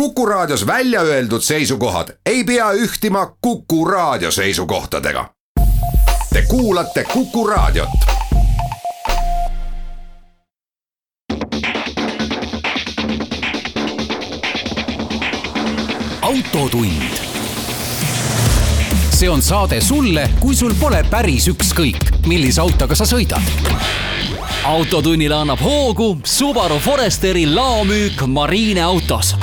Kuku Raadios välja öeldud seisukohad ei pea ühtima Kuku Raadio seisukohtadega. Te kuulate Kuku Raadiot. autotund. see on saade sulle, kui sul pole päris ükskõik, millise autoga sa sõidad autotunnile annab hoogu Subaru Foresteri laomüük Marine autos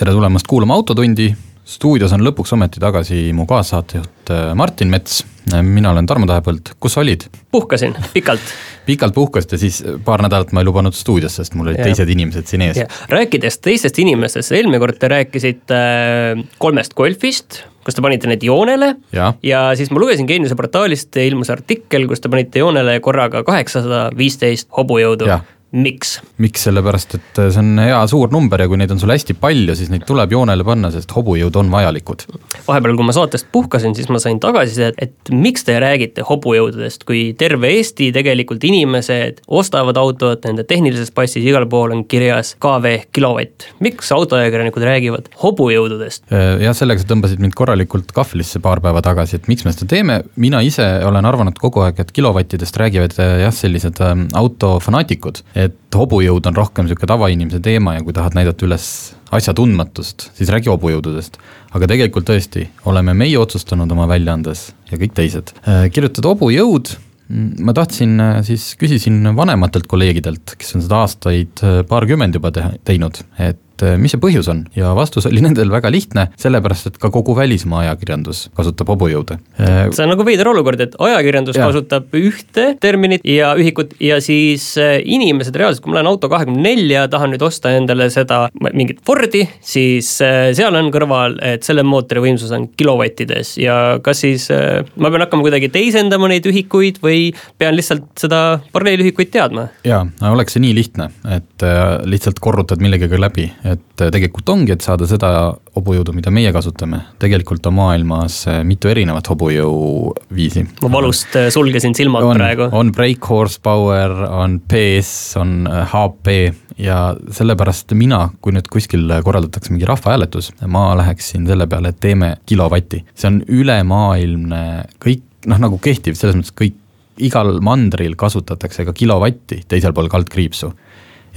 tere tulemast kuulama Autotundi, stuudios on lõpuks ometi tagasi mu kaassaatejuht äh, Martin Mets. mina olen Tarmo Tähepõld, kus sa olid? puhkasin, pikalt pikalt puhkasid ja siis paar nädalat ma ei lubanud stuudiosse, sest mul olid ja. teised inimesed siin ees. rääkides teistest inimestest, eelmine kord te rääkisite äh, kolmest golfist, kus te panite need joonele ja, ja siis ma lugesin Geeniuse portaalist ilmus artikkel, kus te panite joonele korraga kaheksasada viisteist hobujõudu miks? miks, sellepärast et äh, see on hea suur number ja kui neid on sul hästi palju, siis neid tuleb joonele panna, sest hobujõud on vajalikud. vahepeal, kui ma saatest puhkasin, siis ma sain tagasisidet, et miks te räägite hobujõududest, kui terve Eesti tegelikult inimesed ostavad autot, nende tehnilises passis igal pool on kirjas KV kilovatt. miks autoajakirjanikud räägivad hobujõududest? Äh, jah, sellega sa tõmbasid mind korralikult kahvlisse paar päeva tagasi, et miks me seda teeme, mina ise olen arvanud kogu aeg, et kilovattidest räägivad äh, jah, sellised ähm, autofanaatikud et hobujõud on rohkem niisugune tavainimese teema ja kui tahad näidata üles asjatundmatust, siis räägi hobujõududest. aga tegelikult tõesti, oleme meie otsustanud oma väljaandes ja kõik teised äh, kirjutada hobujõud mm, ma tahtsin äh, siis, küsisin vanematelt kolleegidelt, kes on seda aastaid äh, paarkümmend juba te teinud, et et äh, mis see põhjus on ja vastus oli nendel väga lihtne, sellepärast et ka kogu välismaa ajakirjandus kasutab hobujõude. See on nagu veider olukord, et ajakirjandus ja. kasutab ühte terminit ja ühikut ja siis äh, inimesed reaalselt, kui ma lähen auto kahekümne nelja, tahan nüüd osta endale seda mingit Fordi, siis seal on kõrval, et selle mootori võimsus on kilovattides ja kas siis ma pean hakkama kuidagi teisendama neid ühikuid või pean lihtsalt seda paralleelühikuid teadma? jaa, oleks see nii lihtne, et lihtsalt korrutad millegagi läbi et äh, tegelikult ongi, et saada seda hobujõudu, mida meie kasutame, tegelikult on maailmas äh, mitu erinevat hobujõuviisi. ma valust äh, sulgesin silmad on, praegu. on brake horsepower, on PS, on HP ja sellepärast mina, kui nüüd kuskil korraldatakse mingi rahvahääletus, ma läheksin selle peale, et teeme kilovatti, see on ülemaailmne, kõik noh, nagu kehtiv selles mõttes kõik igal mandril kasutatakse ka kilovatti teisel pool kaldkriipsu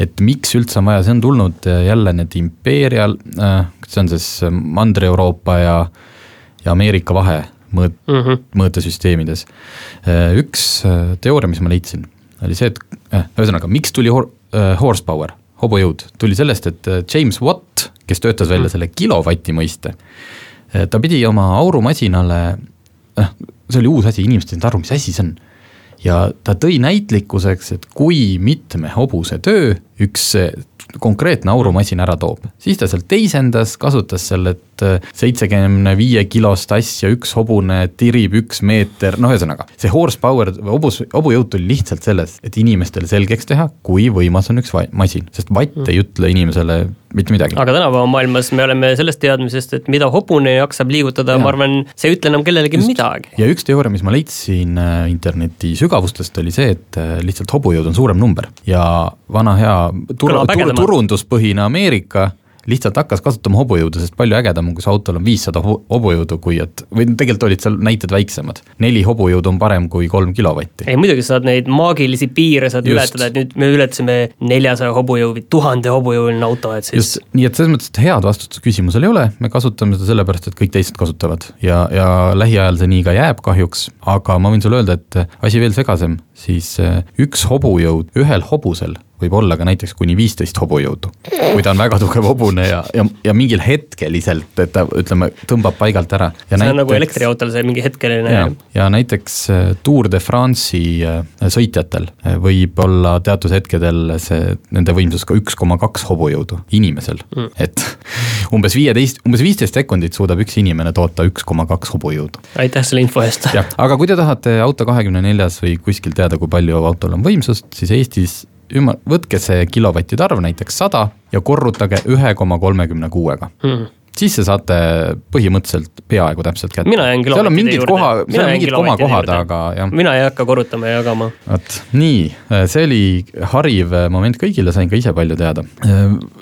et miks üldse on vaja, see on tulnud äh, jälle need impeerial, äh, see on siis äh, Mandri-Euroopa ja, ja Ameerika vahe mõõt- mm, -hmm. mõõtesüsteemides. üks teooria, mis ma leidsin, oli see, et ühesõnaga, miks tuli hor-, horsepower, hobujõud, tuli sellest, et James Watt, kes töötas välja mm -hmm. selle kilovati mõiste, ta pidi oma aurumasinale, noh, see oli uus asi, inimesed ei saanud aru, mis asi see on ja ta tõi näitlikkuseks, et kui mitme hobuse töö üks konkreetne aurumasin ära toob. siis ta sealt teisendas, kasutas seal, et seitsekümne viie kilost asja, üks hobune tirib üks meeter, noh, ühesõnaga. see horsepower hobus, hobujõud tuli lihtsalt sellest, et inimestele selgeks teha, kui võimas on üks masin, sest vatt mm. ei ütle inimesele mitte midagi. aga tänapäeva maailmas me oleme sellest teadmisest, et mida hobune jaksab liigutada, ma arvan, see ei ütle enam kellelegi Just. midagi. ja üks teooria, mis ma leidsin äh, interneti sügavustest, oli see, et äh, lihtsalt hobujõud on suurem number ja vana hea tur-, tur, turunduspõhine Ameerika lihtsalt hakkas kasutama hobujõudu, sest palju ägedam on, kui su autol on viissada hobujõudu, kui et, või tegelikult olid seal näited väiksemad. neli hobujõudu on parem kui kolm kilovatti. ei muidugi, sa saad neid maagilisi piire saad Just. ületada, et nüüd me ületasime neljasaja hobujõu või tuhande hobujõuline auto, et siis. just, nii et selles mõttes, et head vastust küsimusel ei ole, me kasutame seda sellepärast, et kõik teised kasutavad ja, ja lähiajal see nii ka jääb kahjuks, aga ma võin sulle öelda, et asi veel segasem, siis eh, üks hobujõud ühel hobusel võib olla ka näiteks kuni viisteist hobujõudu. kui ta on väga tugev hobune ja, ja, ja mingil hetkeliselt, et ta ütleme, tõmbab paigalt ära. see näiteks, on nagu elektriautol see mingi hetkeline. ja näiteks äh, Tour de France'i äh, sõitjatel äh, võib olla teatud hetkedel see, nende võimsus ka üks koma kaks hobujõudu inimesel mm., et umbes viieteist, umbes viisteist sekundit suudab üks inimene toota üks koma kaks hobujõudu. aitäh selle info eest. aga kui te tahate auto kahekümne neljas või kuskil teada, kui palju autol on võimsust, siis Eestis ümar-, võtke see kilovattide arv näiteks sada ja korrutage ühe koma kolmekümne kuuega. Hmm. siis te saate põhimõtteliselt peaaegu täpselt kätte. mina jään mingid juurde. koha, seal on mingid komakohad, aga jah. mina ei hakka korrutama ja jagama. vot nii, see oli hariv moment kõigile, sain ka ise palju teada.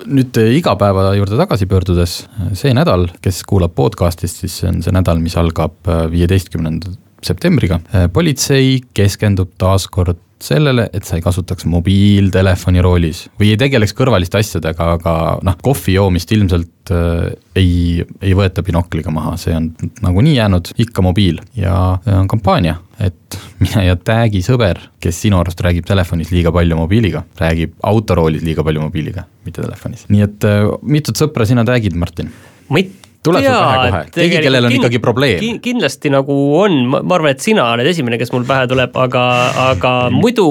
nüüd igapäeva juurde tagasi pöördudes, see nädal, kes kuulab podcast'ist, siis see on see nädal, mis algab viieteistkümnenda septembriga. politsei keskendub taas kord sellele, et sa ei kasutaks mobiiltelefoni roolis või ei tegeleks kõrvaliste asjadega, aga noh, kohvi joomist ilmselt äh, ei, ei võeta binokliga maha, see on nagunii jäänud ikka mobiil ja äh, on kampaania, et mine ja tag'i sõber, kes sinu arust räägib telefonis liiga palju mobiiliga, räägib autoroolis liiga palju mobiiliga, mitte telefonis. nii et äh, mitut sõpra sina tag'id, Martin? ma ei Tuleb sul pähe kohe? Keegi, kellel on ikkagi probleem. kin- kindlasti nagu on, ma arvan, et sina oled esimene, kes mul pähe tuleb, aga, aga muidu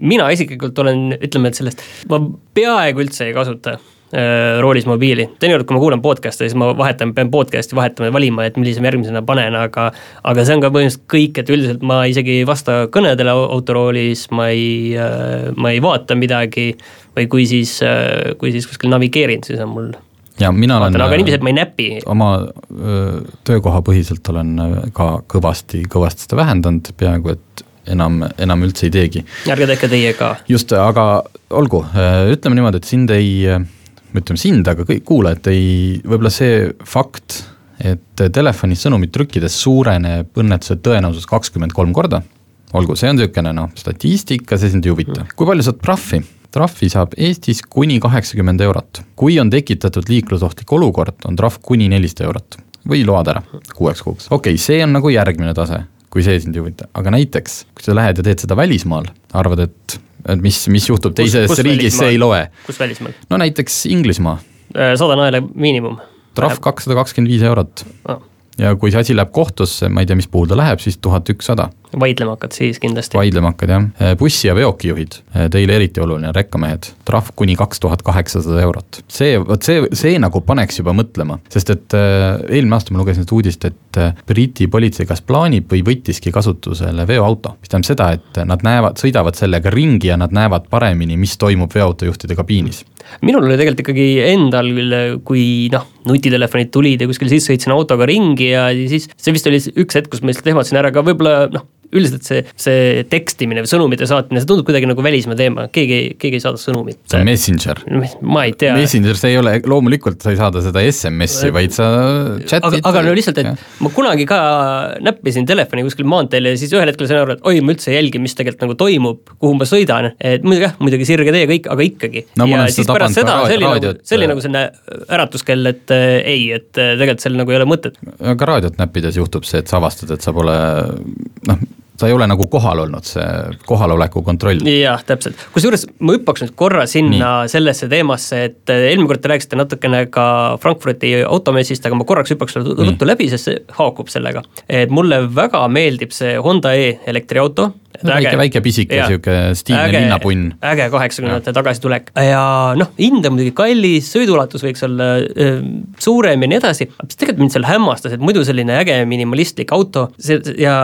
mina isiklikult olen, ütleme, et sellest, ma peaaegu üldse ei kasuta äh, roolis mobiili, teinekord, kui ma kuulan podcast'e, siis ma vahetan, pean podcast'i vahetama ja valima, et millise ma järgmisena panen, aga aga see on ka põhimõtteliselt kõik, et üldiselt ma isegi ei vasta kõnedele au- autoroolis, ma ei, ma ei vaata midagi või kui siis, kui siis kuskil navigeerin, siis on mul ja mina olen aga niiviisi, et ma ei näpi. oma öö, töökohapõhiselt olen öö, ka kõvasti, kõvasti seda vähendanud, peaaegu et enam, enam üldse ei teegi. ärge tehke teie ka. just, aga olgu, ütleme niimoodi, et sind ei, ütleme sind, aga kõik kuulajad ei, võib-olla see fakt, et telefonis sõnumit trükkides suureneb õnnetuse tõenäosus kakskümmend kolm korda, olgu, see on niisugune noh, statistika, see sind ei huvita. kui palju saad trahvi? Trahvi saab Eestis kuni kaheksakümmend eurot. kui on tekitatud liiklusohtlik olukord, on trahv kuni nelisada eurot või load ära kuueks kuuks. okei okay,, see on nagu järgmine tase, kui see sind ei huvita, aga näiteks kui sa lähed ja teed seda välismaal, arvad, et, et mis, mis juhtub teises kus riigis, see ei loe. kus välismaal? no näiteks Inglismaa, sada naela miinimum. trahv kakssada kakskümmend viis eurot no,. ja kui see asi läheb kohtusse, ma ei tea, mis puhul ta läheb, siis tuhat ükssada vaidlema hakkad siis kindlasti. vaidlema hakkad jah, bussi- ja veokijuhid, teile eriti oluline, rekkamehed, trahv kuni kaks tuhat kaheksasada eurot. see, vot see, see nagu paneks juba mõtlema, sest et äh, eelmine aasta ma lugesin seda uudist, et äh, Briti politsei kas plaanib või võttiski kasutusele veoauto, mis tähendab seda, et nad näevad, sõidavad sellega ringi ja nad näevad paremini, mis toimub veoautojuhtide kabiinis. minul oli tegelikult ikkagi endal, kui noh, nutitelefonid tulid ja kuskil siis sõitsin autoga ringi ja siis see vist oli üks hetk, kus ma lihtsalt ehmatasin ära, aga võib-olla noh, üldiselt see, see tekstimine või sõnumite saatmine, see tundub kuidagi nagu välismaa teema, keegi, keegi ei saada sõnumit. see on Messenger. ma ei tea. Messenger, see ei ole, loomulikult sa ei saada seda SMS-i, vaid sa chat'id. aga, no lihtsalt, et ma kunagi ka näppisin telefoni kuskil maanteel ja siis ühel hetkel sain aru, et oi, ma üldse ei jälgi, mis tegelikult nagu toimub, kuhu ma sõidan, et muidugi jah, muidugi sirge tee kõik, aga ikkagi No ja siis pärast seda, see oli nagu see oli nagu selline äratuskell, et äh, ei, et äh, tegelikult seal nagu ei ole mõtet. ka raadiot näppides juhtub see, et sa avastad, et sa pole noh, sa ei ole nagu kohal olnud, see kohaloleku kontroll. jah, täpselt, kusjuures ma hüppaks nüüd korra sinna Nii. sellesse teemasse, et äh, eelmine kord te rääkisite natukene ka Frankfurti automessist, aga ma korraks hüppaks selle ruttu läbi, sest see haakub sellega. et mulle väga meeldib see Honda E elektriauto. väike, väike pisike sihuke stiilne linnapunn. äge kaheksakümnendate tagasitulek. Ja noh, hind on muidugi kallis, sõiduulatus võiks olla öö, suurem ja nii edasi, mis tegelikult mind seal hämmastas, et muidu selline äge minimalistlik auto, see ja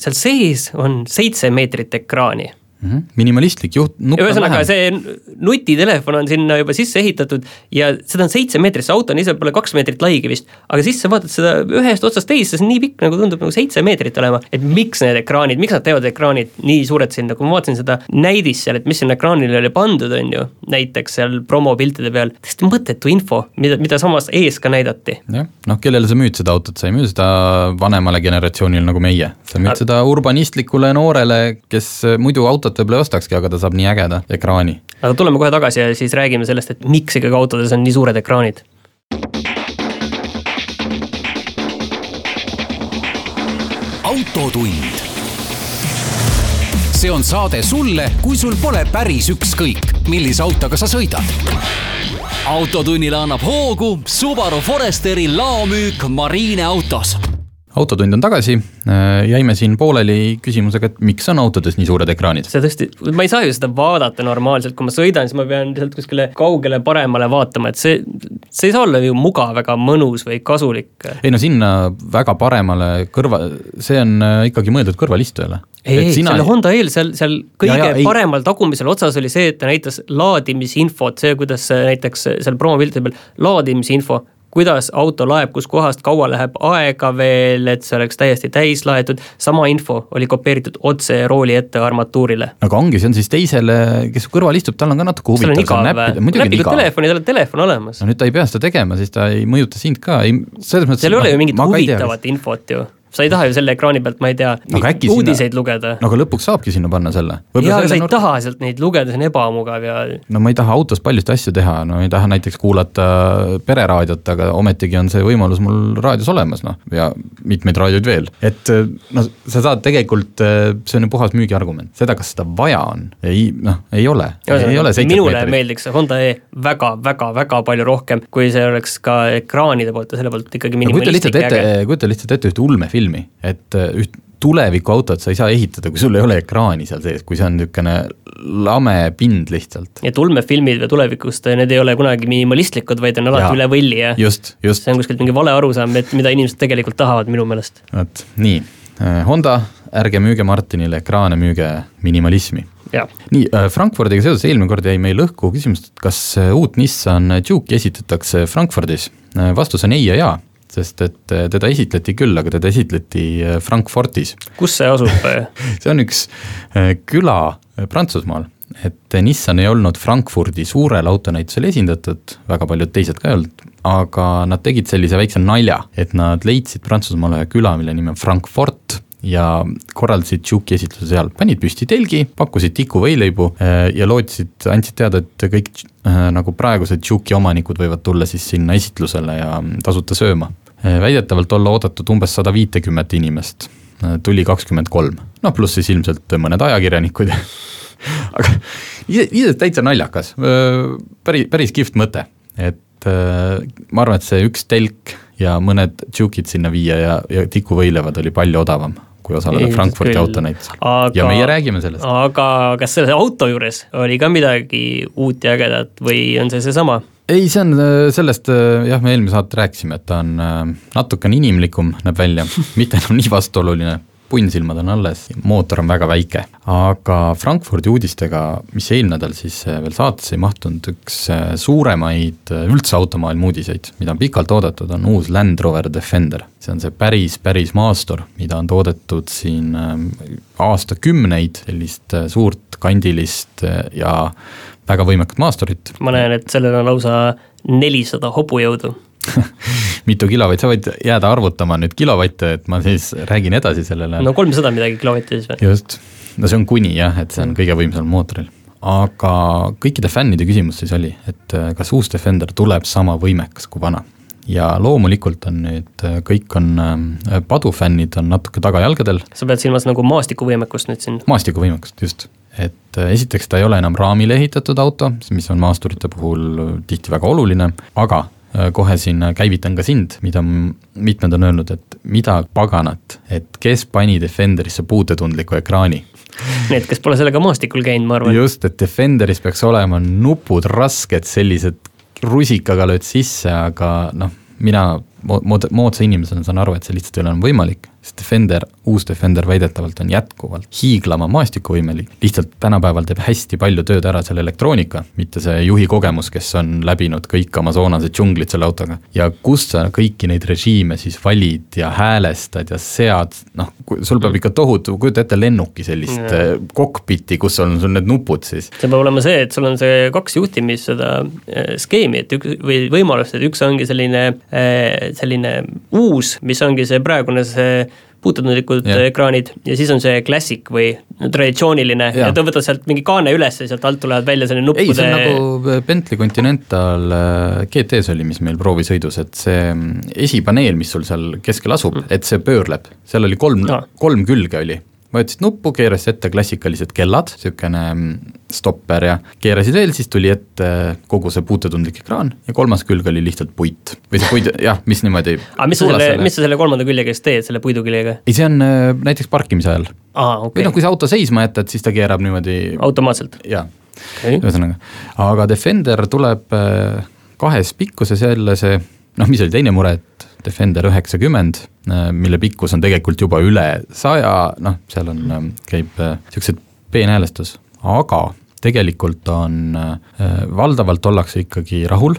seal sees on seitse meetrit ekraani Mhm. minimalistik juht, nupp on ühesõnaga, vähem. see nutitelefon on sinna juba sisse ehitatud ja seda on seitse meetrit, see auto on ise pole kaks meetrit laigi vist, aga siis sa vaatad seda ühest otsast teise, see on nii pikk nagu tundub nagu seitse meetrit olema, et miks need ekraanid, miks nad teevad ekraanid nii suured sinna, kui ma vaatasin seda näidist seal, et mis sinna ekraanile oli pandud, on ju, näiteks seal promopiltide peal, täiesti mõttetu info, mida, mida samas ees ka näidati. jah, noh, kellele sa müüd seda autot, sa ei müü seda vanemale generatsioonile nagu meie, sa müüd seda urbanistlikule noorele, kes muidu autot võib-olla ei ostakski, aga ta saab nii ägeda ekraani. aga tuleme kohe tagasi ja siis räägime sellest, et miks ikkagi autodes on nii suured ekraanid autotund. see on saade sulle, kui sul pole päris ükskõik, millise autoga sa sõidad. autotunnile annab hoogu Subaru Foresteri laomüük Marine autos autotund on tagasi, jäime siin pooleli küsimusega, et miks on autodes nii suured ekraanid? see tõesti, ma ei saa ju seda vaadata normaalselt, kui ma sõidan, siis ma pean lihtsalt kuskile kaugele paremale vaatama, et see, see ei saa olla ju mugav, väga mõnus või kasulik. ei no sinna väga paremale kõrva, see on äh, ikkagi mõeldud kõrvalistujale. ei, ei, sina selle Honda E-l seal, seal kõige Ja, ja, ja, ei- paremal tagumisel otsas oli see, et ta näitas laadimisinfot, see, kuidas see näiteks seal promopiltide peal laadimisinfo, kuidas auto laeb, kuskohast, kaua läheb aega veel, et see oleks täiesti täis laetud, sama info oli kopeeritud otse rooli ette armatuurile. aga ongi, see on siis teisele, kes kõrval istub, tal on ka natuke on huvitav. näpid telefoni, tal on telefon olemas. no nüüd ta ei pea seda tegema, siis ta ei mõjuta sind ka, ei, selles mõttes seal ei ole ju mingit huvitavat infot ju sa ei taha ju selle ekraani pealt, ma ei tea, äkki uudiseid sinna- lugeda. no aga lõpuks saabki sinna panna selle. jaa, aga sa ei taha sealt neid lugeda, see on ebamugav ja no ma ei taha autos paljusid asju teha, no ei taha näiteks kuulata pereraadiot, aga ometigi on see võimalus mul raadios olemas, noh, ja mitmeid raadioid veel. et noh, sa saad tegelikult, see on ju puhas müügiargument, seda, kas seda vaja on, ei noh, ei ole, ei ole seitset minule meetrit. meeldiks see Honda E väga-väga-väga palju rohkem, kui see oleks ka ekraanide poolt ja selle poolt ikkagi no minimalistlik ja ette äge., kujuta lihtsalt ette ühte ulmefilmi, et äh, üht tulevikuautot sa ei saa ehitada, kui sul ei ole ekraani seal sees, kui see on niisugune lame pind lihtsalt. et ulmefilmid või tulevikust, need ei ole kunagi minimalistlikud, vaid on alati Jaa. üle võlli ja just, just, see on kuskilt mingi vale arusaam, et mida inimesed tegelikult tahavad minu meelest. vot nii, Honda, ärge müüge Martinile ekraane, müüge minimalismi nii, Frankfurdiga seoses eelmine kord jäi meil õhku küsimus, kas uut Nissan Juke'i esitatakse Frankfurdis. vastus on ei ja jaa, sest et äh, teda esitleti küll, aga teda esitleti äh, Frankfurtis. kus see asub see on üks küla Prantsusmaal, et Nissan ei olnud Frankfurdi suurel autonäitusel esindatud, väga paljud teised ka ei olnud, aga nad tegid sellise väikse nalja, et nad leidsid Prantsusmaal ühe küla, mille nimi on Frankfurt ja korraldasid Juke'i esitluse seal, panid püsti telgi, pakkusid tikuvõileibu äh, ja lootsid, andsid teada, et kõik äh, nagu praegused Juke'i omanikud võivad tulla siis sinna esitlusele ja tasuta sööma. väidetavalt olla oodatud umbes sada viitekümmet inimest. Tuli kakskümmend kolm, noh pluss siis ilmselt mõned ajakirjanikud. Aga ise, ise täitsa naljakas, päris, päris kihvt mõte, et äh, ma arvan, et see üks telk ja mõned tšukid sinna viia ja, ja tikuvõileivad oli palju odavam kui osaleda Frankfurti autonäitusel ja meie räägime sellest. aga kas selle auto juures oli ka midagi uut ja ägedat või on see seesama? ei, see on äh, sellest, äh, jah, me eelmine saate rääkisime, et ta on äh, natukene inimlikum, näeb välja, mitte enam nii vastuoluline, punnsilmad on alles, mootor on väga väike. aga Frankfurdi uudistega, mis eelmine nädal siis äh, veel saatesse ei mahtunud, üks äh, suuremaid äh, üldse automaailma uudiseid, mida on pikalt oodatud, on uus Land Rover Defender. see on see päris, päris maastur, mida on toodetud siin aastakümneid, sellist suurt kandilist ja väga võimekat maasturit, ma näen, et sellel on lausa nelisada hobujõudu. mitu kilovatt, sa võid jääda arvutama nüüd kilovatte, et ma siis räägin edasi sellele. no kolmsada midagi kilovatti siis või? just, no see on kuni jah, et see on kõige võimsam mootoril. aga kõikide fännide küsimus siis oli, et äh, kas uus Defender tuleb sama võimekas kui vana. ja loomulikult on nüüd, äh, kõik on, äh, padufännid on natuke tagajalgadel, sa pead silmas nagu maastikuvõimekust nüüd siin? maastikuvõimekust, just. et esiteks ta ei ole enam raamile ehitatud auto, mis on maasturite puhul tihti väga oluline, aga kohe siin käivitan ka sind, mida mitmed on öelnud, et mida paganat, et kes pani Defenderisse puutetundliku ekraani. Need, kes pole sellega maastikul käinud, ma arvan. just, et Defenderis peaks olema nupud rasked, sellised rusikaga lööd sisse, aga noh, mina mo- mood-, moodsa inimesena saan aru, et see lihtsalt ei ole enam võimalik, sest Defender, uus Defender väidetavalt on jätkuvalt hiiglama maastikuvõimeline, lihtsalt tänapäeval teeb hästi palju tööd ära selle elektroonika, mitte see juhi kogemus, kes on läbinud kõik Amazonase džunglid selle autoga. ja kust sa kõiki neid režiime siis valid ja häälestad ja sead, noh, sul peab ikka tohutu, kujuta ette lennuki sellist Jaa. yeah. kokpiti, kus on sul need nupud siis. see peab olema see, et sul on see kaks juhtimis seda eh, skeemi, et üks või võimalust, et üks ongi selline, selline uus, mis ongi see praegune see puututundlikud Jah. ekraanid ja siis on see klassik või traditsiooniline ja, Jaa. ja ta võtad sealt mingi kaane üles ja sealt alt tulevad välja selline ei, nuppude see on nagu Bentley Continental äh, GT-s oli, mis meil proovisõidus, et see mm, esipaneel, mis sul seal keskel asub, et see pöörleb, seal oli kolm Aa. kolm külge oli. Vajutasid nuppu, keerasid ette klassikalised kellad, niisugune mm, stopper ja keerasid veel, siis tuli ette kogu see puutetundlik ekraan ja kolmas külg oli lihtsalt puit. või see puit, jah, mis niimoodi aga mis sa selle, mis sa selle kolmanda küljega siis teed, selle puiduküljega? ei, see on äh, näiteks parkimise ajal. aa, või okei noh, kui sa auto seisma jätad, siis ta keerab niimoodi automaatselt, jaa okei. ühesõnaga, aga Defender tuleb äh, kahes pikkuses jälle see, noh, mis oli teine mure, et Defender üheksakümmend, mille pikkus on tegelikult juba üle saja, noh, seal on, ähm, käib niisugused peenhäälestus, aga tegelikult on, äh, valdavalt ollakse ikkagi rahul,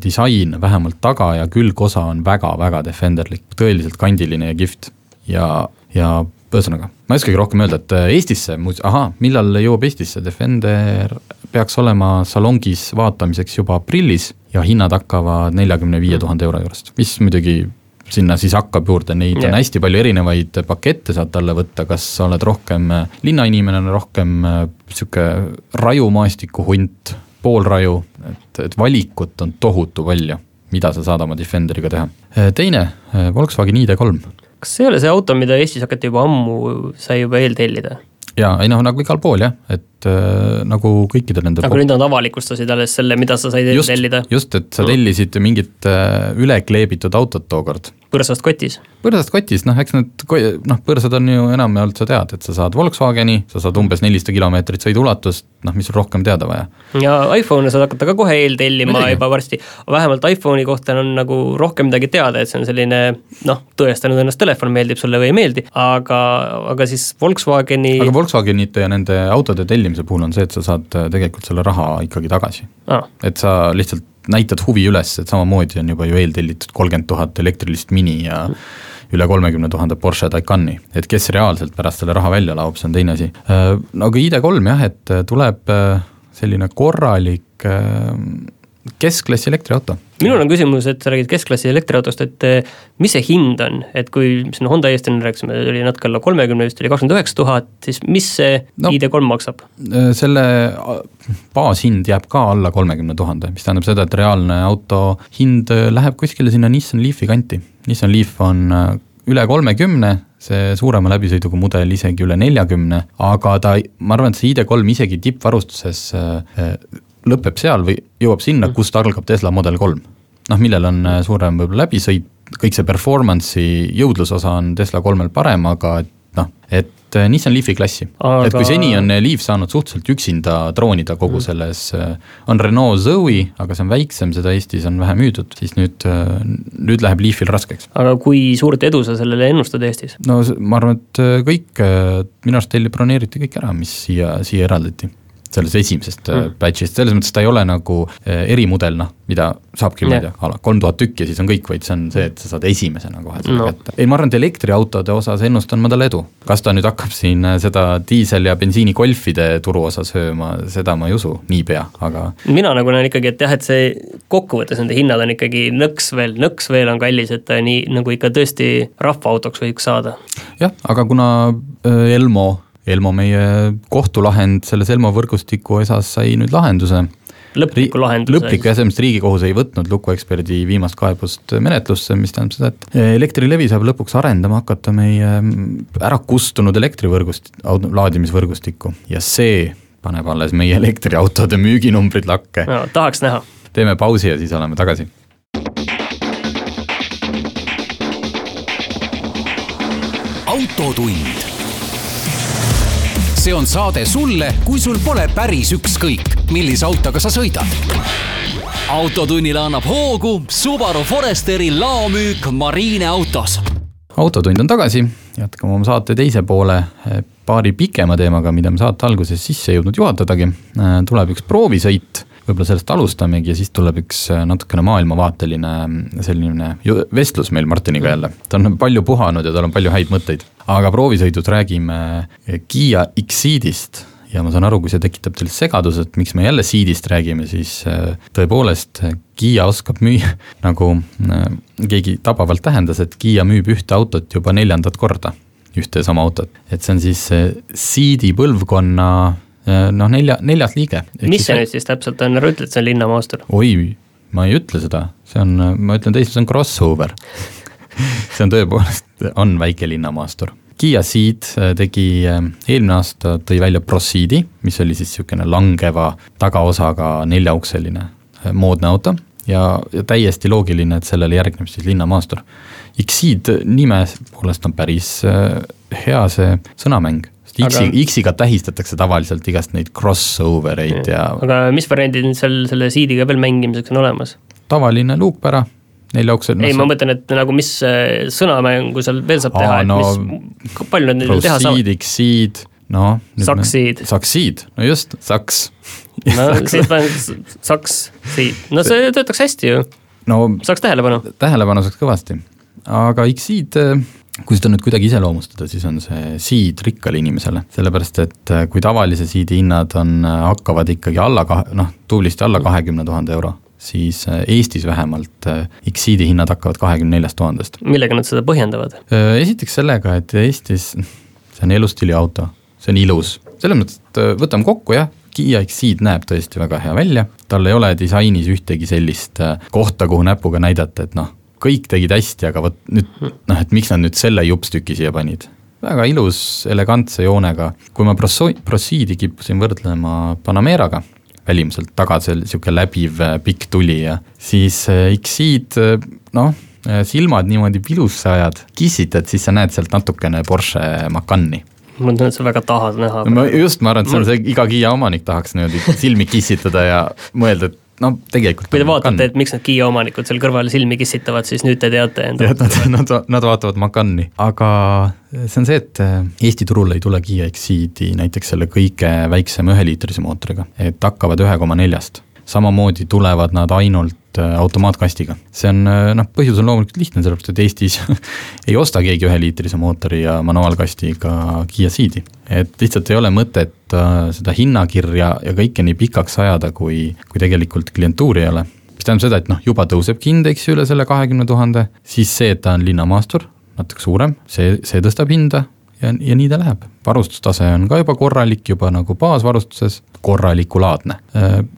disain, vähemalt taga ja külgosa on väga-väga defenderlik, tõeliselt kandiline ja kihvt. Ja, ja ühesõnaga, ma ei oskagi rohkem öelda, et äh, Eestisse, ahaa, millal jõuab Eestisse, Defender peaks olema salongis vaatamiseks juba aprillis ja hinnad hakkavad neljakümne viie tuhande euro juurest, mis muidugi sinna siis hakkab juurde, neid yeah. on hästi palju erinevaid pakette saad talle võtta, kas sa oled rohkem äh, linnainimene, rohkem äh, sihuke rajumaastiku hunt, poolraju, et, et valikut on tohutu palju, mida sa saad oma Defenderiga teha. teine, Volkswagen ID3 kas see ei ole see auto, mida Eestis hakati juba ammu, sai juba eeltellida? jaa, ei noh, nagu igal pool jah, et äh, nagu kõikidel nendel aga nüüd nad avalikustasid alles selle, mida sa said just, tellida? just, et sa tellisid mingit äh, ülekleebitud autot tookord põrsast kotis? põrsast kotis, noh eks need, noh põrsad on ju enamjaolt sa tead, et sa saad Volkswageni, sa saad umbes nelisada kilomeetrit sõiduulatust, noh mis sul rohkem teada vaja. ja iPhone'e saad hakata ka kohe eeltellima juba varsti, vähemalt iPhone'i kohta on nagu rohkem midagi teada, et see on selline noh, tõestanud ennast telefon, meeldib sulle või ei meeldi, aga, aga siis Volkswageni aga Volkswagenite ja nende autode tellimise puhul on see, et sa saad tegelikult selle raha ikkagi tagasi. Ah.. et sa lihtsalt näitad huvi üles, et samamoodi on juba ju eeltellitud kolmkümmend tuhat elektrilist Mini ja üle kolmekümne tuhande Porsche Taycani, et kes reaalselt pärast selle raha välja laob, see on teine asi. Äh, aga ID3 jah, et tuleb äh, selline korralik äh, keskklassi elektriauto. minul on küsimus, et sa räägid keskklassi elektriautost, et eh, mis see hind on, et kui siin Honda eest enne rääkisime, oli natuke alla kolmekümne, vist oli kakskümmend üheksa tuhat, siis mis see no, ID3 maksab? Äh, selle äh, baashind jääb ka alla kolmekümne tuhande, mis tähendab seda, et reaalne auto hind äh, läheb kuskile sinna Nissan Leafi kanti. Nissan Leaf on üle kolmekümne, see suurema läbisõiduga mudel isegi üle neljakümne, aga ta, ma arvan, et see ID3 isegi tippvarustuses lõpeb seal või jõuab sinna, mm. kust algab Tesla Model kolm. noh, millel on äh, suurem võib-olla läbisõit, kõik see performance'i jõudlusosa on Tesla kolmel parem, aga et noh, et äh, Nissan Leafi klassi aga..., et kui seni on Leaf saanud suhteliselt üksinda troonida kogu mm. selles, äh, on Renault Zoe, aga see on väiksem, seda Eestis on vähe müüdud, siis nüüd, nüüd läheb Leafil raskeks. aga kui suurt edu sa sellele ennustad Eestis? no ma arvan, et kõik, minu arust telli broneeriti kõik ära, mis siia, siia eraldati sellest esimesest äh, mm. batch'ist, selles mõttes ta ei ole nagu äh, erimudel, noh, mida saabki, ma ei tea, a la kolm tuhat tükki ja siis on kõik, vaid see on see, et sa saad esimesena kohe selle no. kätte. ei, ma arvan, et elektriautode osas ennustan ma talle edu. kas ta nüüd hakkab siin äh, seda diisel- ja bensiinigolfide turuosa sööma, seda ma ei usu niipea, aga mina nagu näen ikkagi, et jah, et see kokkuvõttes nende hinnad on ikkagi nõks veel, nõks veel on kallis, et ta nii nagu ikka tõesti rahvaautoks võiks saada. jah, aga kuna Elmo Elmo meie kohtulahend selles Elmo võrgustiku osas sai nüüd lahenduse. lõpliku lahenduse. lõpliku jah, selles mõttes Riigikohus ei võtnud lukueksperdi viimast kaebust menetlusse, mis tähendab seda, et Elektrilevi saab lõpuks arendama hakata meie mm, ära kustunud elektrivõrgust-, laadimisvõrgustikku ja see paneb alles meie elektriautode müüginumbrid lakke no,. tahaks näha. teeme pausi ja siis oleme tagasi autotund see on saade sulle, kui sul pole päris ükskõik, millise autoga sa sõidad. autotunnile annab hoogu Subaru Foresteri laomüük Marine autos. autotund on tagasi, jätkame oma saate teise poole eh, paari pikema teemaga, mida me saate alguses sisse ei jõudnud juhatadagi. Eh, tuleb üks proovisõit võib-olla sellest alustamegi ja siis tuleb üks äh, natukene maailmavaateline mm, selline vestlus meil Martiniga jälle. ta on palju puhanud ja tal on palju häid mõtteid. Aga proovisõidus räägime äh, Kiia X-Ceedist ja ma saan aru, kui see tekitab teil segaduse, et miks me jälle Ceedist räägime, siis äh, tõepoolest Kiia oskab müüa, nagu keegi tabavalt tähendas, et Kiia müüb ühte autot juba neljandat korda. Ühte ja sama autot, et see on siis Ceedi põlvkonna noh, nelja, neljas liige. mis see nüüd siis täpselt on, ära ütle, et see on linnamaastur? oi, ma ei ütle seda, see on, ma ütlen teisiti, see on crossover. See on tõepoolest, on väike linnamaastur. Kiia Ceed äh, tegi äh, eelmine aasta, tõi välja Proceedi, mis oli siis niisugune langeva tagaosaga neljaukseline moodne auto ja, ja täiesti loogiline, et sellele järgneb siis linnamaastur. X-Ceed nime poolest on päris hea see sõnamäng X-i aga..., X-iga tähistatakse tavaliselt igast neid crossover eid ja.... aga mis variandid nüüd seal selle seediga veel mängimiseks on olemas? tavaline luukpära, neljaukseline ei, ma mõtlen, et nagu mis äh, sõnamängu seal veel saab teha, et no, mis, palju nad neil teha saavad? X-seed, noh. Saksiid. Saksiid, no just, saks no siis panen saks siit, no see töötaks hästi ju, no saaks tähelepanu. tähelepanu saaks kõvasti, aga X-i-d, kui seda nüüd kuidagi iseloomustada, siis on see siid rikkale inimesele, sellepärast et äh, kui tavalise siidi hinnad on, hakkavad ikkagi alla kahe, noh tublisti alla kahekümne tuhande euro, siis äh, Eestis vähemalt äh, X-i-di hinnad hakkavad kahekümne neljast tuhandest. millega nad seda põhjendavad? esiteks sellega, et Eestis see on elustiiliauto, see on ilus, selles mõttes, et äh, võtame kokku jah, Kiia X-Ceed näeb tõesti väga hea välja, tal ei ole disainis ühtegi sellist äh, kohta, kuhu näpuga näidata, et noh, kõik tegid hästi, aga vot nüüd noh, et miks nad nüüd selle jupstüki siia panid. väga ilus, elegantse joonega, kui ma Proso-, Proceedi kippusin võrdlema Panameraga, välimuselt taga see niisugune läbiv äh, pikk tuli ja siis äh, X-Ceed äh, noh, silmad niimoodi vilusse ajad, kissitad, siis sa näed sealt natukene Porsche Macani ma tunnen, et sa väga tahad näha. ma just, ma arvan, et see on see, iga Kiia omanik tahaks niimoodi silmi kissitada ja mõelda, et no tegelikult kui te vaatate, et miks need Kiia omanikud seal kõrval silmi kissitavad, siis nüüd te teate enda jah, nad, nad, nad vaatavad Macani, aga see on see, et Eesti turule ei tule Kiia X-Ceedi näiteks selle kõige väiksema üheliitrise mootoriga, et hakkavad ühe koma neljast. samamoodi tulevad nad ainult äh, automaatkastiga. see on äh, noh, põhjus on loomulikult lihtne, sellepärast et Eestis ei osta keegi üheliitrise mootori ja manuaalkastiga Kiia Ceedi. et lihtsalt ei ole mõtet äh, seda hinnakirja ja kõike nii pikaks ajada, kui, kui tegelikult klientuuri ei ole mis tähendab seda, et noh, juba tõusebki hind, eks ju, üle selle kahekümne tuhande, siis see, et ta on linnamaastur, natuke suurem, see, see tõstab hinda ja, ja nii ta läheb. varustustase on ka juba korralik, juba nagu baasvarustuses, korralikulaadne.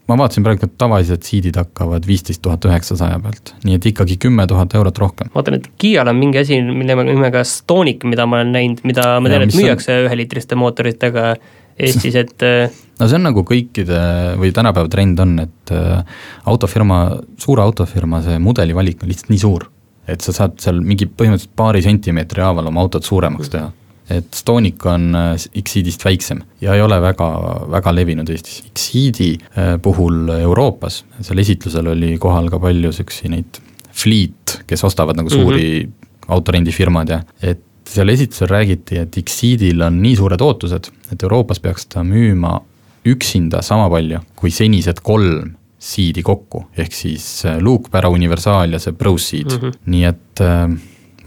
ma vaatasin praegu, et tavalised siidid hakkavad viisteist tuhat üheksasaja pealt, nii et ikkagi kümme tuhat eurot rohkem. vaatan, et Kiial on mingi asi, mille nimega Stonic, mida ma olen näinud, mida ma tean, et mis on- müüakse üheliitriste mootoritega Eestis, et äh, no see on nagu kõikide või tänapäeva trend on, et äh, autofirma, suure autofirma see mudeli valik on lihtsalt nii suur, et sa saad seal mingi põhimõtteliselt paari sentimeetri haaval oma autot suuremaks teha. Et Stonic on äh, X-Ceedist väiksem ja ei ole väga, väga levinud Eestis. X-Ceedi äh, puhul Euroopas, seal esitlusel oli kohal ka palju siukseid neid fleet, kes ostavad nagu suuri mm -hmm. autorendifirmad ja et seal esitlusel räägiti, et X-Ceedil on nii suured ootused, et Euroopas peaks ta müüma üksinda sama palju kui senised kolm seedi kokku, ehk siis äh, Luke, Pära Universaal ja see Proceed mm, -hmm. nii et äh,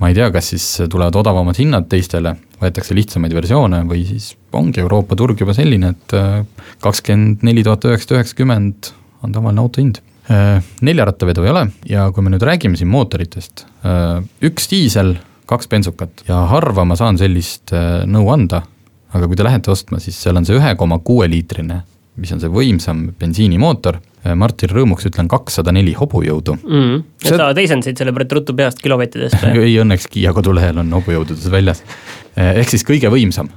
ma ei tea, kas siis tulevad odavamad hinnad teistele, võetakse lihtsamaid versioone või siis ongi Euroopa turg juba selline, et äh, kakskümmend neli tuhat üheksasada üheksakümmend on tavaline auto hind. neljarattavedu ei ole ja kui me nüüd räägime siin mootoritest, üks diisel, kaks bensukat ja harva ma saan sellist äh, nõu anda, aga kui te lähete ostma, siis seal on see ühe koma kuue liitrine, mis on see võimsam bensiinimootor, Martin Rõõmuks ütlen kakssada neli hobujõudu. mm, et sa teisendasid selle praegu ruttu peast kilovattidest või? ei, õnneks Kiia kodulehel on hobujõududes väljas. ehk siis kõige võimsam,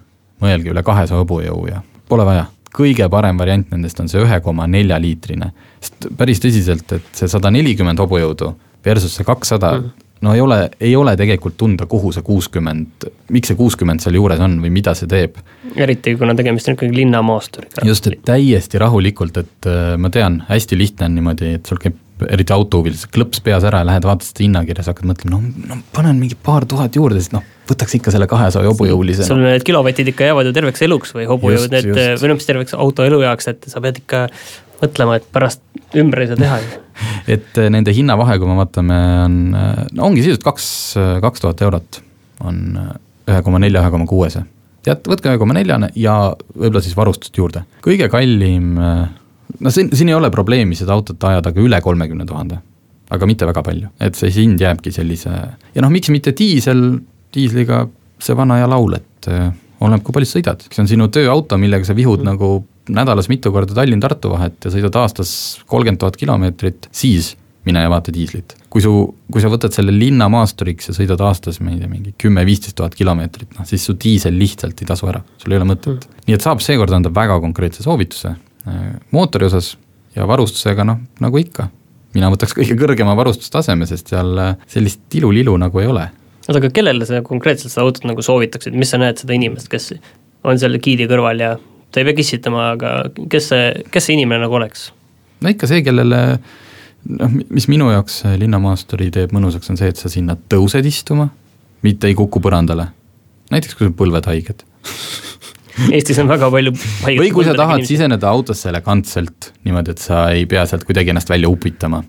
mõelge üle kahesaja hobujõu ja pole vaja. kõige parem variant nendest on see ühe koma nelja liitrine, sest päris tõsiselt, et see sada nelikümmend hobujõudu versus see kakssada Mhm. No ei ole, ei ole tegelikult tunda, kuhu see kuuskümmend, miks see kuuskümmend seal juures on või mida see teeb. eriti kuna tegemist on ikkagi linnamaasturiga. just, et täiesti rahulikult, et äh, ma tean, hästi lihtne on niimoodi, et sul käib eriti autohuvilis klõps peas ära ja lähed vaatad seda hinnakirja, sa hakkad mõtlema, no, no panen mingi paar tuhat juurde, siis noh, võtaks ikka selle kahesaja hobujõulise. sul need kilovatid ikka jäävad ju terveks eluks või hobujõud, just. või noh, mis terveks auto elueaks, et sa pead ikka mõtlema, et pärast ümber ei saa teha ju. et äh, nende hinnavahe, kui me vaatame, on, no ongi sisuliselt kaks, kaks tuhat eurot on äh, ühe koma nelja, ühe koma kuuese. tead, võtke ühe koma neljane ja võib-olla siis varustust juurde. kõige kallim, no siin, siin ei ole probleemi seda autot ajada ka üle kolmekümne tuhande, aga mitte väga palju, et see hind jääbki sellise ja noh, miks mitte diisel, diisliga see vana hea laul, et äh, oleneb, kui palju sa sõidad, see on sinu tööauto, millega sa vihud mm. nagu nädalas mitu korda Tallinn-Tartu vahet ja sõidad aastas kolmkümmend tuhat kilomeetrit, siis mine ja vaata diislit. kui su, kui sa võtad selle linnamaasturiks ja sõidad aastas, ma ei tea, mingi kümme-viisteist tuhat kilomeetrit, noh siis su diisel lihtsalt ei tasu ära, sul ei ole mõtet mm.. nii et saab seekord anda väga konkreetse soovituse äh, mootori osas ja varustusega noh, nagu ikka. mina võtaks kõige kõrgema varustustaseme, sest seal äh, sellist ilu-lilu nagu ei ole oota, aga kellele sa konkreetselt seda autot nagu soovitaksid, mis sa näed seda inimest, kes on seal giidi kõrval ja ta ei pea kissitama, aga kes see, kes see inimene nagu oleks? no ikka see, kellele noh, mis minu jaoks linnamaasturi teeb mõnusaks, on see, et sa sinna tõused istuma, mitte ei kuku põrandale. näiteks kui sul põlved haiged. Eestis on väga palju või kui sa tahad inimesi. siseneda autosse elegantselt, niimoodi, et sa ei pea sealt kuidagi ennast välja upitama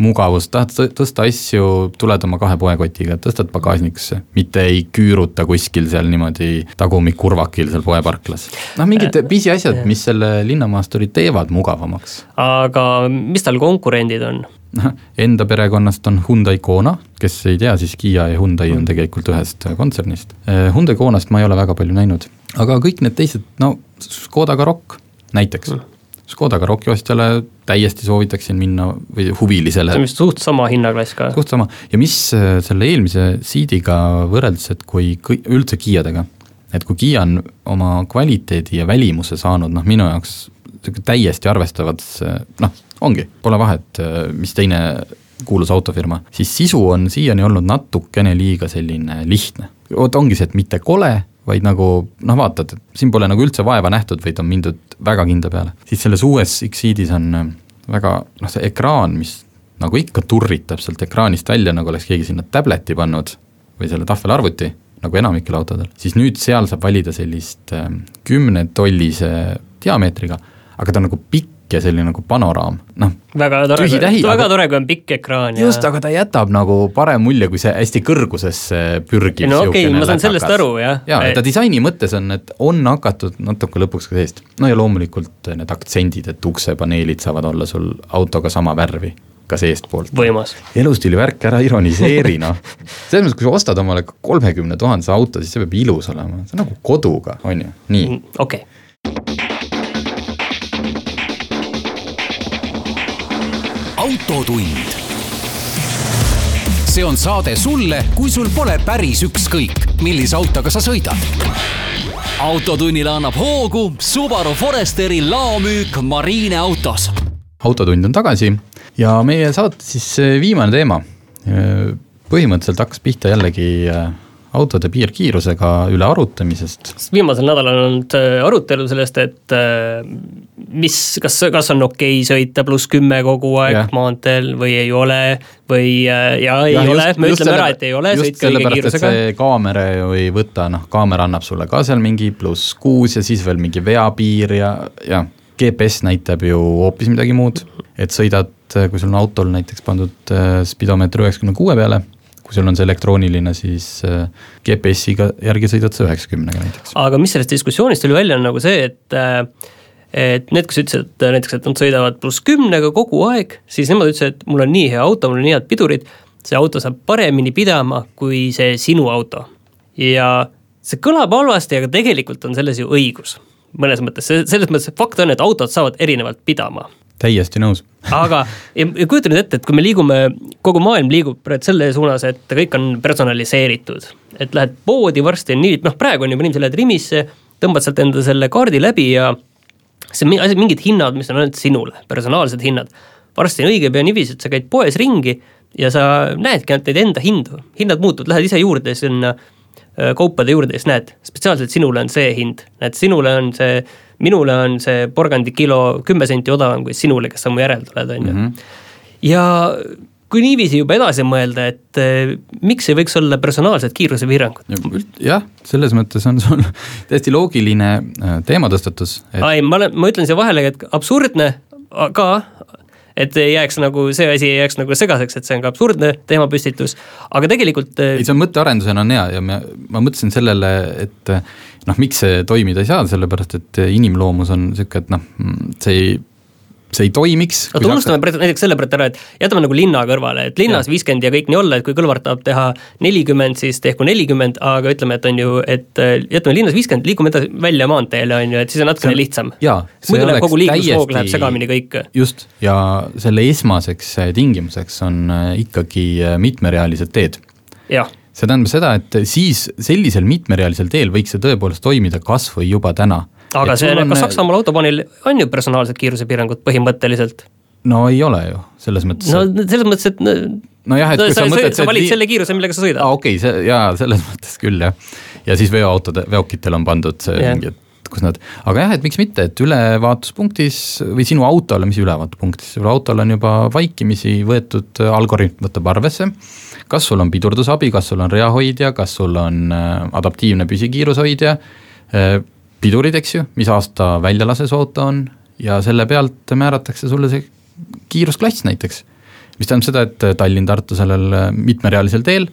mugavus, tahad tõsta asju, tuled oma kahe poekotiga, tõstad pagasnikusse, mitte ei küüruta kuskil seal niimoodi tagumikkurvakil seal poeparklas. noh, mingid äh, pisiasjad, mis selle linnamaasturi teevad mugavamaks. aga mis tal konkurendid on? noh, enda perekonnast on Hyundai Kona, kes ei tea, siis Kiia ja Hyundai on tegelikult ühest kontsernist. Äh, Hyundai Konast ma ei ole väga palju näinud, aga kõik need teised, no Škoda Karoq näiteks mm Škoda Karoki ostjale täiesti soovitaksin minna või huvilisele. see on vist suht sama hinnaklass ka. suht sama ja mis äh, selle eelmise Ceediga võrreldes, et kui üldse Kiiadega, et kui Kiia on oma kvaliteedi ja välimuse saanud, noh minu jaoks sihuke täiesti arvestavad, noh, ongi, pole vahet, äh, mis teine kuulus autofirma, siis sisu on siiani olnud natukene liiga selline lihtne. vot ongi see, et mitte kole, vaid nagu noh, vaatad, siin pole nagu üldse vaeva nähtud, vaid on mindud väga kindla peale. siis selles uues X-Seedis on äh, väga noh, see ekraan, mis nagu ikka turritab sealt ekraanist välja, nagu oleks keegi sinna tableti pannud või selle tahvelarvuti, nagu enamikel autodel, siis nüüd seal saab valida sellist äh, kümnetollise diameetriga, aga ta on nagu pikk pikk ja selline nagu panoraam, noh. väga tore, väga aga, tore, kui on pikk ekraan ja just, aga ta jätab nagu parem mulje, kui see hästi kõrgusesse pürgiv no okei okay,, ma saan sellest aru, jah. jaa, ta disaini mõttes on, et on hakatud natuke lõpuks ka seest. no ja loomulikult need aktsendid, et uksepaneelid saavad olla sul autoga sama värvi ka seestpoolt. võimas. elustiili värk, ära ironiseeri noh. selles mõttes, kui sa ostad omale kolmekümne tuhandese auto, siis see peab ilus olema, see on nagu koduga, on ju, nii. Mm, okei okay autotund. see on saade sulle, kui sul pole päris ükskõik, millise autoga sa sõidad. autotunnile annab hoogu Subaru Foresteri laomüük Marine autos. autotund on tagasi ja meie saate siis viimane teema. põhimõtteliselt hakkas pihta jällegi autode piirkiirusega üle arutamisest. viimasel nädalal on olnud arutelu sellest, et mis, kas, kas on okei okay sõita pluss kümme kogu aeg ja. maanteel või ei ole või äh, ja ei ja, ole, me ütleme ära, et ei ole, sõitke õige kiirusega. kaamera ju ei võta, noh, kaamera annab sulle ka seal mingi pluss kuus ja siis veel mingi veapiir ja, ja GPS näitab ju hoopis midagi muud, et sõidad, kui sul on autol näiteks pandud spidomeeter üheksakümne kuue peale kui sul on see elektrooniline, siis äh, GPS-iga järgi sõidad sa üheksakümnega näiteks. aga mis sellest diskussioonist tuli välja, on nagu see, et äh, et need, kes ütlesid et näiteks, et nad sõidavad pluss kümnega kogu aeg, siis nemad ütlesid, et mul on nii hea auto, mul on nii head pidurid, see auto saab paremini pidama kui see sinu auto. ja see kõlab halvasti, aga tegelikult on selles ju õigus. mõnes mõttes, selles mõttes fakt on, et autod saavad erinevalt pidama täiesti nõus aga, ja kujuta nüüd ette, et kui me liigume, kogu maailm liigub praegu selle suunas, et kõik on personaliseeritud. et lähed poodi, varsti on nii, noh praegu on juba niiviisi, lähed Rimisse, tõmbad sealt enda selle kaardi läbi ja see on mingid hinnad, mis on ainult sinule, personaalsed hinnad. varsti on õige pea niiviisi, et sa käid poes ringi ja sa näedki ainult neid enda hindu, hinnad muutuvad, lähed ise juurde sinna äh, kaupade juurde ja siis näed, spetsiaalselt sinule on see hind, näed, sinule on see minule on see porgandikilo kümme senti odavam kui sinule, kes sa mu järel tuled, on ju. Mhm. ja kui niiviisi juba edasi mõelda, et eh, miks ei võiks olla personaalsed kiirusepiirangud? jah, selles mõttes on sul täiesti loogiline äh, teematõstatus et.... ai, ma olen, ma ütlen siia vahele, et absurdne ka, et ei jääks nagu, see asi ei jääks nagu segaseks, et see on ka absurdne teemapüstitus, aga tegelikult äh, ei, see on mõttearendusena on hea ja ma, ma mõtlesin sellele, et noh, miks see toimida ei saa, sellepärast et inimloomus on niisugune, et noh, see ei see ei toimiks. oota, unustame hakkad... näiteks selle praegu ära, et jätame nagu linna kõrvale, et linnas viiskümmend ja kõik nii olla, et kui Kõlvart tahab teha nelikümmend, siis tehku nelikümmend, aga ütleme, et on ju, et äh, jätame linnas viiskümmend, liigume edasi välja maanteele, on ju, et siis on natukene lihtsam. muidu läheb kogu liiklusvoog täiesti... läheb segamini kõik. just, ja selle esmaseks äh, tingimuseks on äh, ikkagi mitmerealised teed. jah see tähendab seda, et siis sellisel mitmerealisel teel võiks see tõepoolest toimida kas või juba täna. Aga et see, on... kas Saksamaal autobaanil on ju personaalsed kiirusepiirangud põhimõtteliselt? no ei ole ju, selles mõttes. no selles mõttes, et nojah, et kui sa, sa mõtled sa valid selle kiiruse, millega sa sõidad. aa okei okay,, see jaa, selles mõttes küll jah. ja siis veoautode, veokitel on pandud see yeah. mingi, et kus nad, aga jah, et miks mitte, et ülevaatuspunktis või sinu autole, mis ülevaatupunktis, sul autol on juba vaikimisi võetud algoritm võtab arvesse kas sul on pidurdusabi, kas sul on reahoidja, kas sul on äh, adaptiivne püsikiirushoidja, äh, pidurid, eks ju, mis aasta väljalase see auto on ja selle pealt määratakse sulle see kiirusklass näiteks. mis tähendab seda, et Tallinn-Tartu sellel mitmerealisel teel,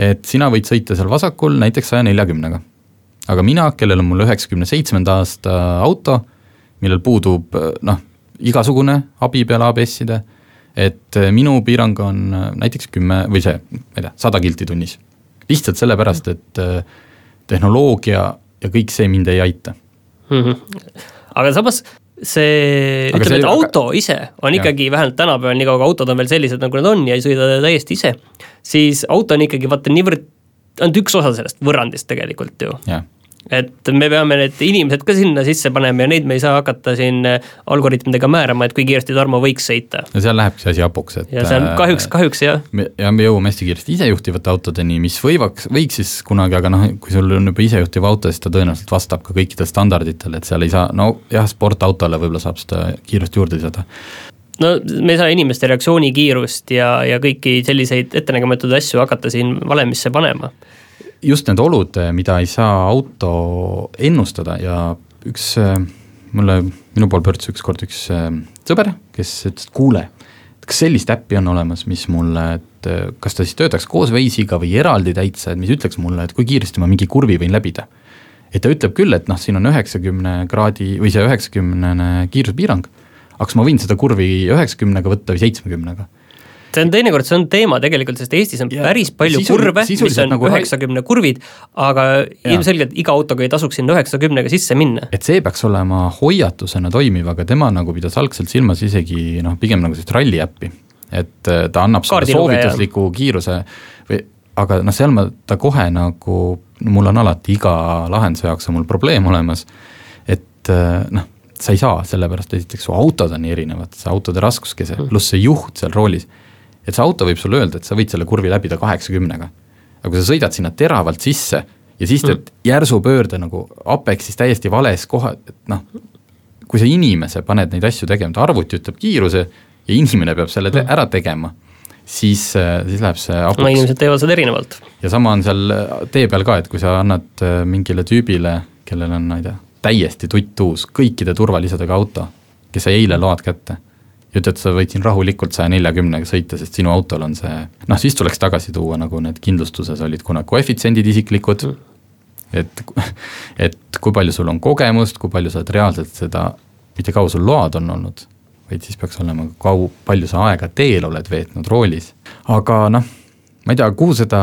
et sina võid sõita seal vasakul näiteks saja neljakümnega. aga mina, kellel on mul üheksakümne seitsmenda aasta auto, millel puudub noh, igasugune abi peale ABS-ide, et minu piirang on näiteks kümme või see, ma ei tea, sada kilti tunnis. lihtsalt sellepärast, et tehnoloogia ja kõik see mind ei aita mm. -hmm. aga samas see, ütleme, et auto aga... ise on ja. ikkagi vähemalt tänapäeval, niikaua kui autod on veel sellised, nagu nad on ja ei sõida täiesti ise, siis auto on ikkagi vaata niivõrd, ainult üks osa sellest võrrandist tegelikult ju et me peame need inimesed ka sinna sisse panema ja neid me ei saa hakata siin äh, algoritmidega määrama, et kui kiiresti Tarmo võiks sõita. ja seal lähebki asi hapuks, et ja see on äh, kahjuks, kahjuks jah. ja me jõuame hästi kiiresti isejuhtivate autodeni, mis võivaks, võiks siis kunagi, aga noh, kui sul on juba isejuhtiv auto, siis ta tõenäoliselt vastab ka kõikidele standarditele, et seal ei saa, no jah, sportautole võib-olla saab seda kiirust juurde lisada no me ei saa inimeste reaktsioonikiirust ja, ja kõiki selliseid ettenägematuid asju hakata siin valemisse panema just need olud, mida ei saa auto ennustada ja üks mulle, minu poole pöördus ükskord üks äh, sõber, kes ütles, et kuule, kas sellist äppi on olemas, mis mulle, et äh, kas ta siis töötaks koos Waze'iga või eraldi täitsa, et mis ütleks mulle, et kui kiiresti ma mingi kurvi võin läbida. et ta ütleb küll, et noh, siin on üheksakümne kraadi või see üheksakümnene kiiruspiirang, aga kas ma võin seda kurvi üheksakümnega võtta või seitsmekümnega see on teinekord, see on teema tegelikult, sest Eestis on ja, päris palju sisul, kurve, mis on nagu üheksakümne kurvid, aga ja. ilmselgelt iga autoga ei tasuks sinna üheksakümnega sisse minna. et see peaks olema hoiatusena toimiv, aga tema nagu pidas algselt silmas isegi noh, pigem nagu sellist ralli äppi. et äh, ta annab sulle soovitusliku kiiruse või aga noh, seal ma, ta kohe nagu, mul on alati iga lahenduse jaoks on mul probleem olemas, et äh, noh, sa ei saa, sellepärast esiteks su autod on nii erinevad, see autode raskuskese, mm. pluss see juht seal roolis et see auto võib sulle öelda, et sa võid selle kurvi läbida kaheksakümnega. aga kui sa sõidad sinna teravalt sisse ja siis teed mm. järsu pöörde nagu Apexis täiesti vales koha, et noh, kui sa inimese paned neid asju tegema, ta arvuti ütleb kiiruse ja inimene peab selle te mm. ära tegema, siis, siis läheb see hapuks. no inimesed teevad seda erinevalt. ja sama on seal tee peal ka, et kui sa annad äh, mingile tüübile, kellel on, ma ei tea, täiesti tuttuus, kõikide turvalisadega auto, kes sai eile load kätte ja ütled, sa võid siin rahulikult saja neljakümnega sõita, sest sinu autol on see, noh siis tuleks tagasi tuua, nagu need kindlustuses olid kunagi koefitsiendid isiklikud. Et, et kui palju sul on kogemust, kui palju sa oled reaalselt seda, mitte kaua sul load on olnud, vaid siis peaks olema kau-, palju sa aega teel oled veetnud roolis. aga noh, ma ei tea, kuhu seda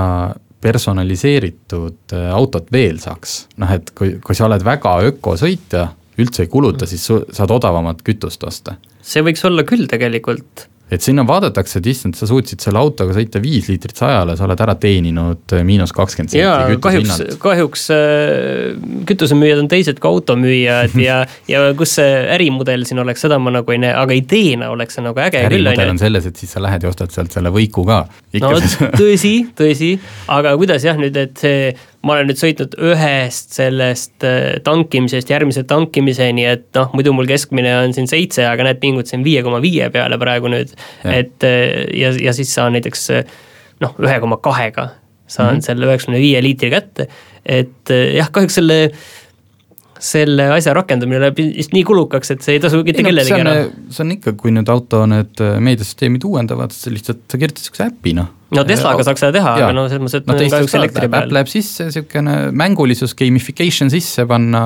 personaliseeritud äh, autot veel saaks, noh et kui, kui sa oled väga ökosõitja, üldse ei kuluta, siis saad odavamat kütust osta see võiks olla küll tegelikult et sinna vaadatakse, et issand, sa suutsid selle autoga sõita viis liitrit sajale, sa oled ära teeninud miinus kakskümmend senti kahjuks, kahjuks äh, kütusemüüjad on teised kui automüüjad ja, ja kus see ärimudel siin oleks, seda ma nagu ei näe, aga ideena oleks see nagu äge ärimudel küll. ärimudel on selles, et siis sa lähed ja ostad sealt selle võiku ka. no tõsi, tõsi, aga kuidas jah, nüüd, et see ma olen nüüd sõitnud ühest sellest äh, tankimisest järgmise tankimiseni, et noh, muidu mul keskmine on siin seitse, aga näed, pingutasin viie koma viie peale praegu nüüd. et äh, ja, ja siis saan näiteks äh, noh, ühe koma kahega saan mm -hmm. selle üheksakümne viie liitri kätte. et jah, kahjuks selle selle asja rakendamine läheb vist nii kulukaks, et see ei tasu mitte kellelegi ära. see on ikka, kui nüüd auto need meediasüsteemid uuendavad, sa lihtsalt, sa kirjutad niisuguse äpi noh. No Teslaga saaks seda teha, aga no selles mõttes, et no, kahjuks elektri peal. läheb sisse, niisugune mängulisus, gamification sisse panna,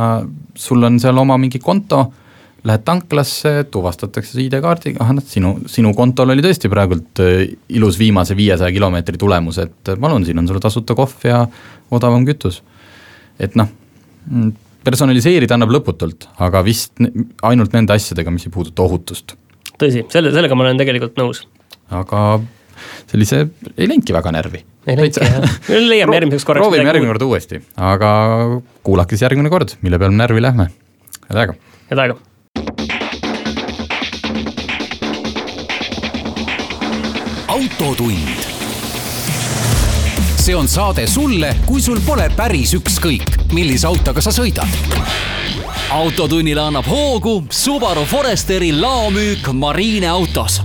sul on seal oma mingi konto, lähed tanklasse, tuvastatakse see ID-kaardiga, ah noh, sinu, sinu kontol oli tõesti praegult äh, ilus viimase viiesaja kilomeetri tulemus, et palun, siin on sulle tasuta kohv ja odavam kütus. et noh mm, personaliseerida annab lõputult, aga vist ainult nende asjadega, mis ei puuduta ohutust. tõsi, selle, sellega ma olen tegelikult nõus. aga sellise, ei läinudki väga närvi. ei läinudki jah, leiame järgmiseks korraks proovime järgmine kord uuesti, aga kuulake siis järgmine kord, mille peale närvi lähme. head aega! head aega! autotund. see on saade sulle, kui sul pole päris ükskõik millise autoga sa sõidad. autotunnile annab hoogu Subaru Foresteri laomüük Marine autos